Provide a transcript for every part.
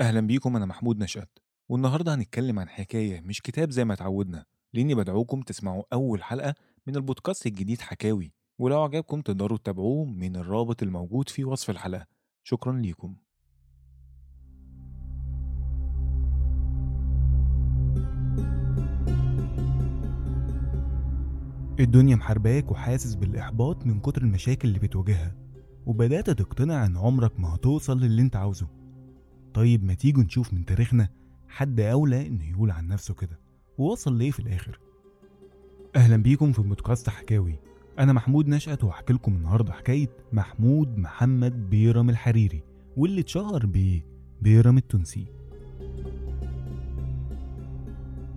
أهلا بيكم أنا محمود نشأت والنهاردة هنتكلم عن حكاية مش كتاب زي ما اتعودنا لأني بدعوكم تسمعوا أول حلقة من البودكاست الجديد حكاوي ولو عجبكم تقدروا تتابعوه من الرابط الموجود في وصف الحلقة. شكرا ليكم. الدنيا محارباك وحاسس بالإحباط من كتر المشاكل اللي بتواجهها وبدأت تقتنع إن عمرك ما هتوصل للي أنت عاوزه. طيب ما تيجوا نشوف من تاريخنا حد أولى إنه يقول عن نفسه كده. ووصل لإيه في الآخر؟ أهلا بيكم في بودكاست حكاوي. أنا محمود نشأت وهحكي لكم النهاردة حكاية محمود محمد بيرم الحريري واللي اتشهر بإيه؟ بيرم التونسي.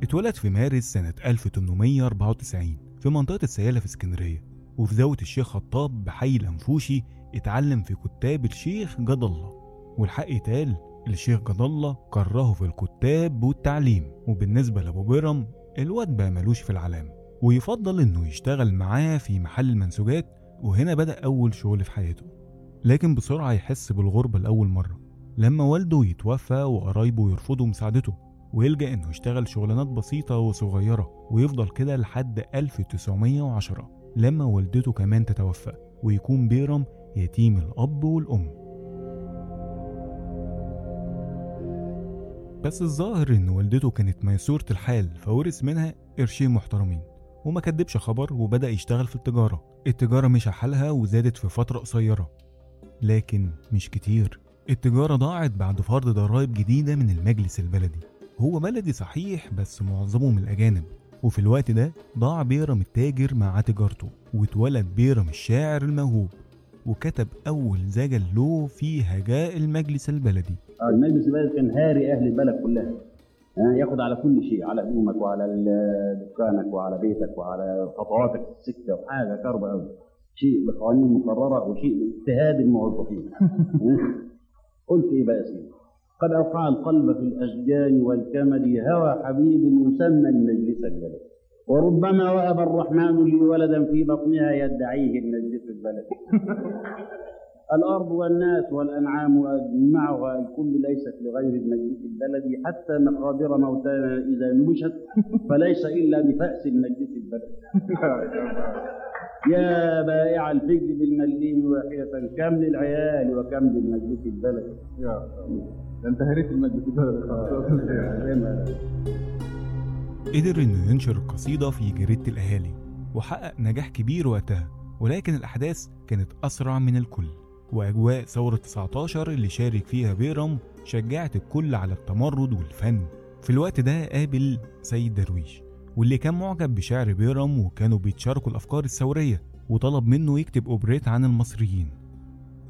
اتولد في مارس سنة 1894 في منطقة السيالة في اسكندرية وفي زاوية الشيخ خطاب بحي الأنفوشي اتعلم في كتاب الشيخ جد الله والحق يتقال الشيخ جد الله كرهه في الكتاب والتعليم. وبالنسبة لأبو بيرم الواد بقى ملوش في العلام ويفضل إنه يشتغل معاه في محل المنسوجات وهنا بدأ أول شغل في حياته. لكن بسرعة يحس بالغربة لأول مرة لما والده يتوفى وقرايبه يرفضوا مساعدته ويلجأ إنه يشتغل شغلانات بسيطة وصغيرة ويفضل كده لحد 1910 لما والدته كمان تتوفى ويكون بيرم يتيم الأب والأم. بس الظاهر إن والدته كانت ميسورة الحال فورث منها قرشين محترمين. وما كدبش خبر وبدأ يشتغل في التجارة. التجارة مشى حالها وزادت في فترة قصيرة. لكن مش كتير. التجارة ضاعت بعد فرض ضرائب جديدة من المجلس البلدي. هو بلدي صحيح بس معظمه من الأجانب. وفي الوقت ده ضاع بيرم التاجر مع تجارته واتولد بيرم الشاعر الموهوب. وكتب أول زجل له في هجاء المجلس البلدي. المجلس البلدي كان هاري أهل البلد كلها. آه، ياخد على كل شيء على هدومك وعلى دكانك وعلى بيتك وعلى خطواتك في السكة وحاجة كربه قوي شيء بقوانين مقررة وشيء باجتهاد الموظفين. قلت إيه بقى يا سيدي؟ قد أوقع القلب في الأشجان والكمد هوى حبيب يسمى المجلس البلد وربما وهب الرحمن لي ولدا في بطنها يدعيه المجلس البلد الأرض والناس والأنعام أجمعها الكل ليست لغير المجلس البلدي حتى مقابر موتانا إذا نبشت فليس إلا بفأس المجلس البلدي. يا بائع الفجر بالمليم واحدة كم للعيال وكم للمجلس البلدي. يا ده أنت هريت المجلس البلدي. قدر إنه ينشر القصيدة في جريدة الأهالي وحقق نجاح كبير وقتها ولكن الأحداث كانت أسرع من الكل. وأجواء ثورة 19 اللي شارك فيها بيرم شجعت الكل على التمرد والفن. في الوقت ده قابل سيد درويش واللي كان معجب بشعر بيرم وكانوا بيتشاركوا الأفكار الثورية وطلب منه يكتب أوبريت عن المصريين.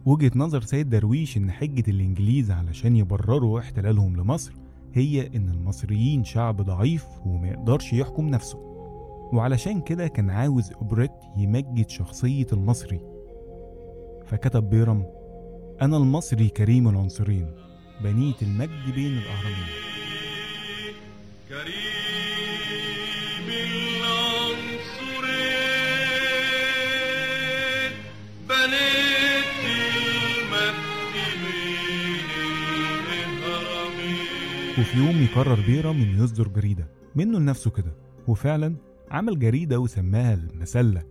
وجهة نظر سيد درويش إن حجة الإنجليز علشان يبرروا احتلالهم لمصر هي إن المصريين شعب ضعيف وما يقدرش يحكم نفسه. وعلشان كده كان عاوز أوبريت يمجد شخصية المصري فكتب بيرم أنا المصري كريم العنصرين بنيت المجد بين الأهرامين. كريم العنصرين بنيت المجد بين الهرمين وفي يوم يقرر بيرم إنه يصدر جريدة منه لنفسه كده وفعلا عمل جريدة وسماها المسلة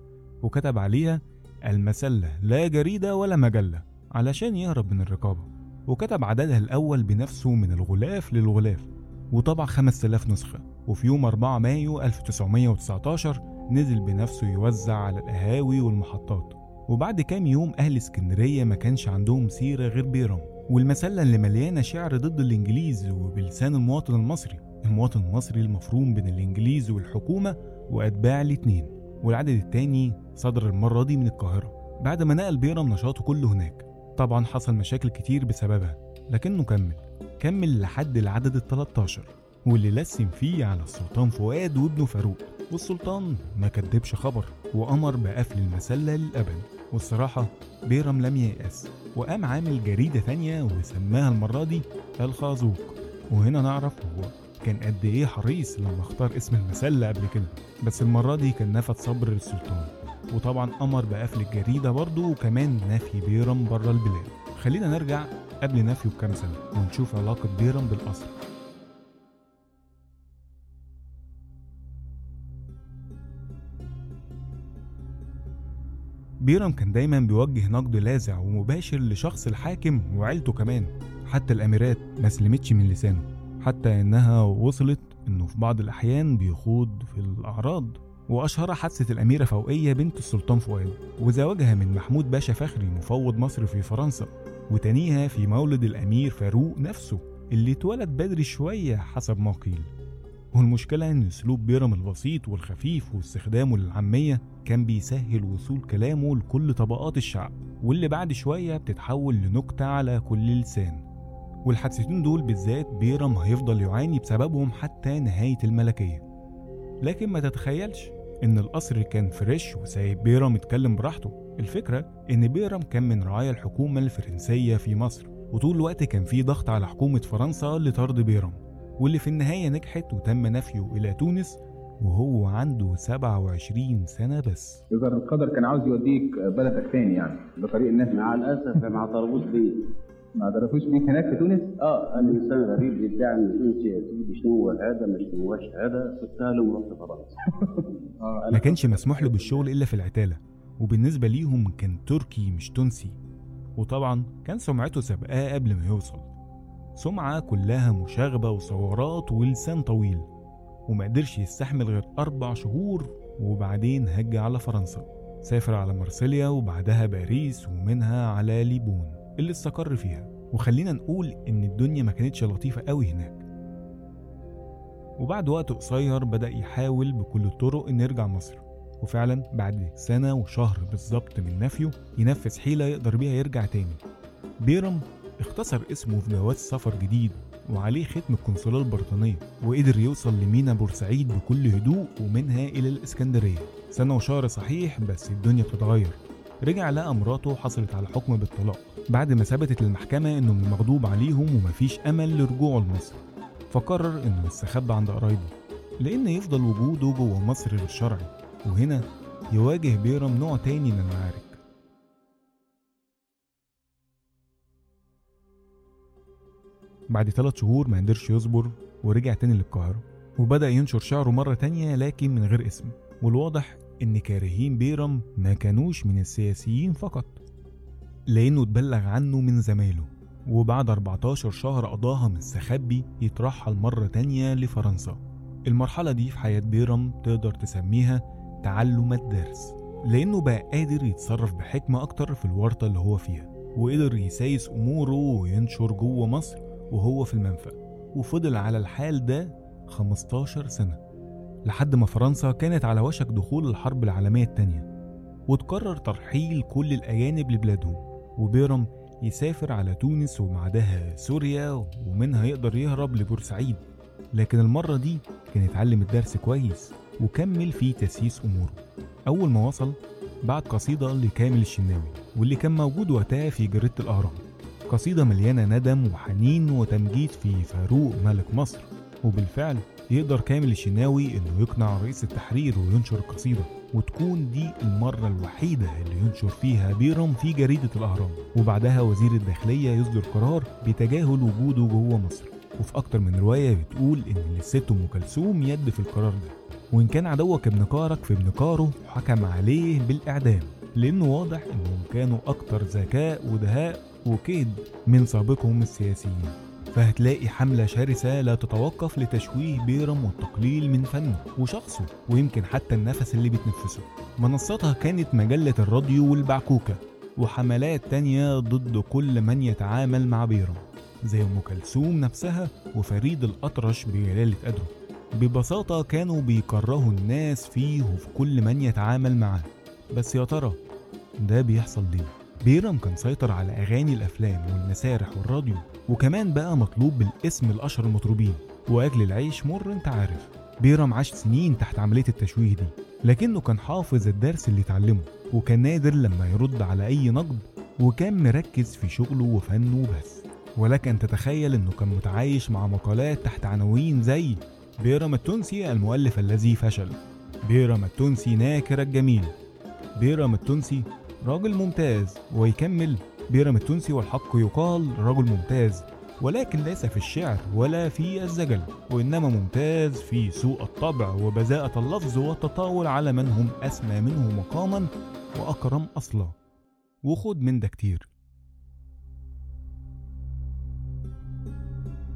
وكتب عليها المسلة لا جريدة ولا مجلة علشان يهرب من الرقابة. وكتب عددها الأول بنفسه من الغلاف للغلاف وطبع 5000 نسخة. وفي يوم 4 مايو 1919 نزل بنفسه يوزع على القهاوي والمحطات. وبعد كام يوم أهل اسكندرية ما كانش عندهم سيرة غير بيرم والمسلة اللي مليانة شعر ضد الإنجليز وبلسان المواطن المصري. المواطن المصري المفروم بين الإنجليز والحكومة وأتباع الاتنين. والعدد التاني صدر المرة دي من القاهرة بعد ما نقل بيرم نشاطه كله هناك. طبعا حصل مشاكل كتير بسببها لكنه كمل كمل لحد العدد ال 13 واللي لسم فيه على السلطان فؤاد وابنه فاروق. والسلطان ما كدبش خبر وأمر بقفل المسلة للأبد. والصراحة بيرم لم ييأس وقام عامل جريدة تانية وسماها المرة دي الخازوق. وهنا نعرف هو كان قد إيه حريص لما اختار اسم المسلة قبل كده. بس المرة دي كان نفد صبر للسلطان وطبعا أمر بقفل الجريدة برضه وكمان نفي بيرم بره البلاد. خلينا نرجع قبل نفيه بكام سنة ونشوف علاقة بيرم بالقصر. بيرم كان دايما بيوجه نقد لاذع ومباشر لشخص الحاكم وعيلته كمان. حتى الأميرات ما سلمتش من لسانه. حتى إنها وصلت إنه في بعض الأحيان بيخوض في الأعراض. وأشهرها حادثة الأميرة فوقية بنت السلطان فؤاد وزواجها من محمود باشا فخري مفوض مصر في فرنسا وتانيها في مولد الأمير فاروق نفسه اللي اتولد بدري شوية حسب ما قيل. والمشكلة إن أسلوب بيرم البسيط والخفيف واستخدامه للعامية كان بيسهل وصول كلامه لكل طبقات الشعب واللي بعد شوية بتتحول لنكتة على كل لسان. والحادثتين دول بالذات بيرم هيفضل يعاني بسببهم حتى نهاية الملكية. لكن ما تتخيلش إن القصر كان fresh وسايب بيرم يتكلم براحته. الفكرة إن بيرم كان من رعايا الحكومة الفرنسية في مصر وطول الوقت كان في ضغط على حكومة فرنسا لطرد بيرم واللي في النهاية نجحت وتم نفيه إلى تونس وهو عنده 27 سنة بس. يظهر القدر كان عاوز يوديك بلدك تاني يعني؟ بطريق الناس مع الأسف ما اعترفوش بيه ما عرفوش بيك هناك في تونس؟ آه أنا إنسان غريب بيدعي ان يا سيدي شنو هو هذا؟ مش هوش هذا؟ قلتها له ورحت فرنسا ما كانش مسموح له بالشغل إلا في العتالة وبالنسبة ليهم كان تركي مش تونسي. وطبعا كان سمعته سابقاه قبل ما يوصل. سمعة كلها مشاغبة وثورات ولسان طويل وما قدرش يستحمل غير أربع شهور وبعدين هج على فرنسا. سافر على مرسيليا وبعدها باريس ومنها على ليبون. اللي استقر فيها. وخلينا نقول إن الدنيا ما كانتش لطيفة قوي هناك. وبعد وقت قصير بدأ يحاول بكل الطرق إنه يرجع مصر. وفعلا بعد سنة وشهر بالظبط من نفيه ينفذ حيلة يقدر بيها يرجع تاني. بيرم اختصر اسمه في جواز سفر جديد وعليه ختم القنصلية البريطانية وقدر يوصل لمينا بورسعيد بكل هدوء ومنها إلى الإسكندرية. سنة وشهر صحيح بس الدنيا بتتغير. رجع لقى مراته حصلت على حكم بالطلاق. بعد ما ثبتت المحكمة إنه من المغضوب عليهم ومفيش أمل لرجوعه لمصر. فقرر إنه يستخبى عند قرايبه لأن يفضل وجوده جوه مصر للشرعي وهنا يواجه بيرم نوع تاني من المعارك. بعد ثلاث شهور ما قدرش يصبر ورجع تاني للقاهرة. وبدأ ينشر شعره مرة تانية لكن من غير اسم. والواضح إن كارهين بيرم ما كانوش من السياسيين فقط لأنه اتبلغ عنه من زمايله وبعد 14 شهر قضاها مستخبي يترحل مرة تانية لفرنسا. المرحلة دي في حياة بيرم تقدر تسميها تعلم الدرس لأنه بقى قادر يتصرف بحكمة أكتر في الورطة اللي هو فيها وقدر يسايس أموره وينشر جوه مصر وهو في المنفى وفضل على الحال ده 15 سنة. لحد ما فرنسا كانت على وشك دخول الحرب العالمية التانية وتقرر ترحيل كل الأجانب لبلادهم وبيرم يسافر على تونس وبعدها سوريا ومنها يقدر يهرب لبورسعيد لكن المرة دي كان اتعلم الدرس كويس وكمل في تسييس أموره. أول ما وصل بعت قصيدة لكامل الشناوي واللي كان موجود وقتها في جريدة الأهرام. قصيدة مليانة ندم وحنين وتمجيد في فاروق ملك مصر وبالفعل يقدر كامل الشناوي إنه يقنع رئيس التحرير وينشر القصيدة وتكون دي المرة الوحيدة اللي ينشر فيها بيرم في جريدة الأهرام. وبعدها وزير الداخلية يصدر قرار بتجاهل وجوده جوه مصر. وفي أكتر من رواية بتقول إن للست أم كلثوم يد في القرار ده. وإن كان عدوك ابن كارك في ابن كاره حكم عليه بالإعدام. لأنه واضح إنهم كانوا أكتر ذكاء ودهاء وكيد من سابقهم السياسيين. فهتلاقي حملة شرسة لا تتوقف لتشويه بيرم والتقليل من فنه وشخصه ويمكن حتى النفس اللي بتنفسه. منصتها كانت مجلة الراديو والبعكوكة وحملات تانية ضد كل من يتعامل مع بيرم زي أم كلثوم نفسها وفريد الأطرش بجلالة قدره. ببساطة كانوا بيكرهوا الناس فيه وفي كل من يتعامل معاه. بس يا ترى ده بيحصل ليه؟ بيرم كان سيطر على أغاني الأفلام والمسارح والراديو وكمان بقى مطلوب بالاسم الأشهر المطربين وأجل العيش مر أنت عارف بيرم عاش سنين تحت عملية التشويه دي لكنه كان حافظ الدرس اللي اتعلمه وكان نادر لما يرد على أي نقد وكان مركز في شغله وفنه بس ولك أن تتخيل أنه كان متعايش مع مقالات تحت عناوين زي بيرم التونسي المؤلف الذي فشل بيرم التونسي ناكر الجميل بيرم التونسي راجل ممتاز ويكمل بيرم التونسي والحق يقال رجل ممتاز ولكن ليس في الشعر ولا في الزجل وإنما ممتاز في سوء الطبع وبذاءة اللفظ والتطاول على من هم أسمى منه مقاما وأكرم أصلا. وخد من ده كتير.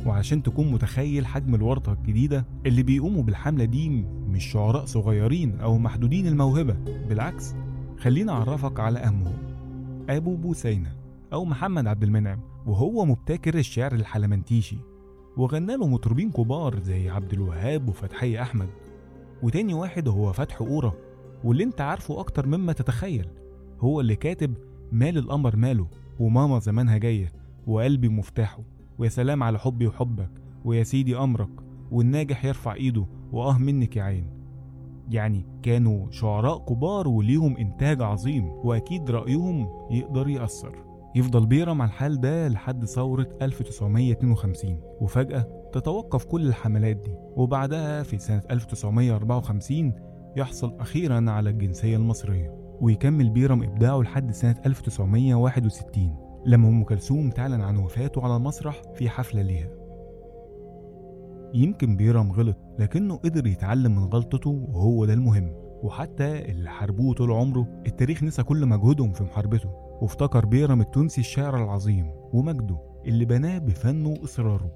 وعشان تكون متخيل حجم الورطة الجديدة اللي بيقوموا بالحملة دي مش شعراء صغيرين أو محدودين الموهبة بالعكس خلينا أعرفك على أهمهم أبو بوسينة أو محمد عبد المنعم وهو مبتكر الشعر الحلمنتيشي وغنى له مطربين كبار زي عبد الوهاب وفتحي أحمد. وتاني واحد هو فتح أورا واللي أنت عارفه أكتر مما تتخيل هو اللي كاتب مال القمر ماله وماما زمانها جاية وقلبي مفتاحه ويا سلام على حبي وحبك ويا سيدي أمرك والناجح يرفع إيده وآه منك يا عين. يعني كانوا شعراء كبار وليهم إنتاج عظيم وأكيد رأيهم يقدر يأثر. يفضل بيرم على الحال ده لحد ثورة 1952 وفجأة تتوقف كل الحملات دي. وبعدها في سنة 1954 يحصل أخيرا على الجنسية المصرية ويكمل بيرم إبداعه لحد سنة 1961 لما أم كلثوم تعلن عن وفاته على المسرح في حفلة ليها. يمكن بيرم غلط لكنه قدر يتعلم من غلطته وهو ده المهم. وحتى اللي حاربوه طول عمره التاريخ نسى كل مجهودهم في محاربته. وافتكر بيرم التونسي الشاعر العظيم ومجده اللي بناه بفنه وإصراره.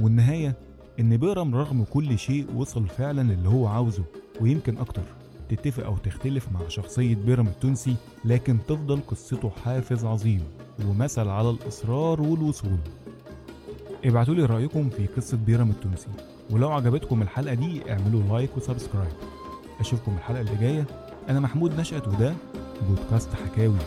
والنهاية إن بيرم رغم كل شيء وصل فعلا اللي هو عاوزه ويمكن أكتر تتفق أو تختلف مع شخصية بيرم التونسي لكن تفضل قصته حافز عظيم ومثل على الإصرار والوصول. ابعتوا لي رأيكم في قصة بيرم التونسي. ولو عجبتكم الحلقة دي اعملوا like و subscribe. أشوفكم الحلقة اللي جاية. أنا محمود نشأت وده بودكاست حكاوي.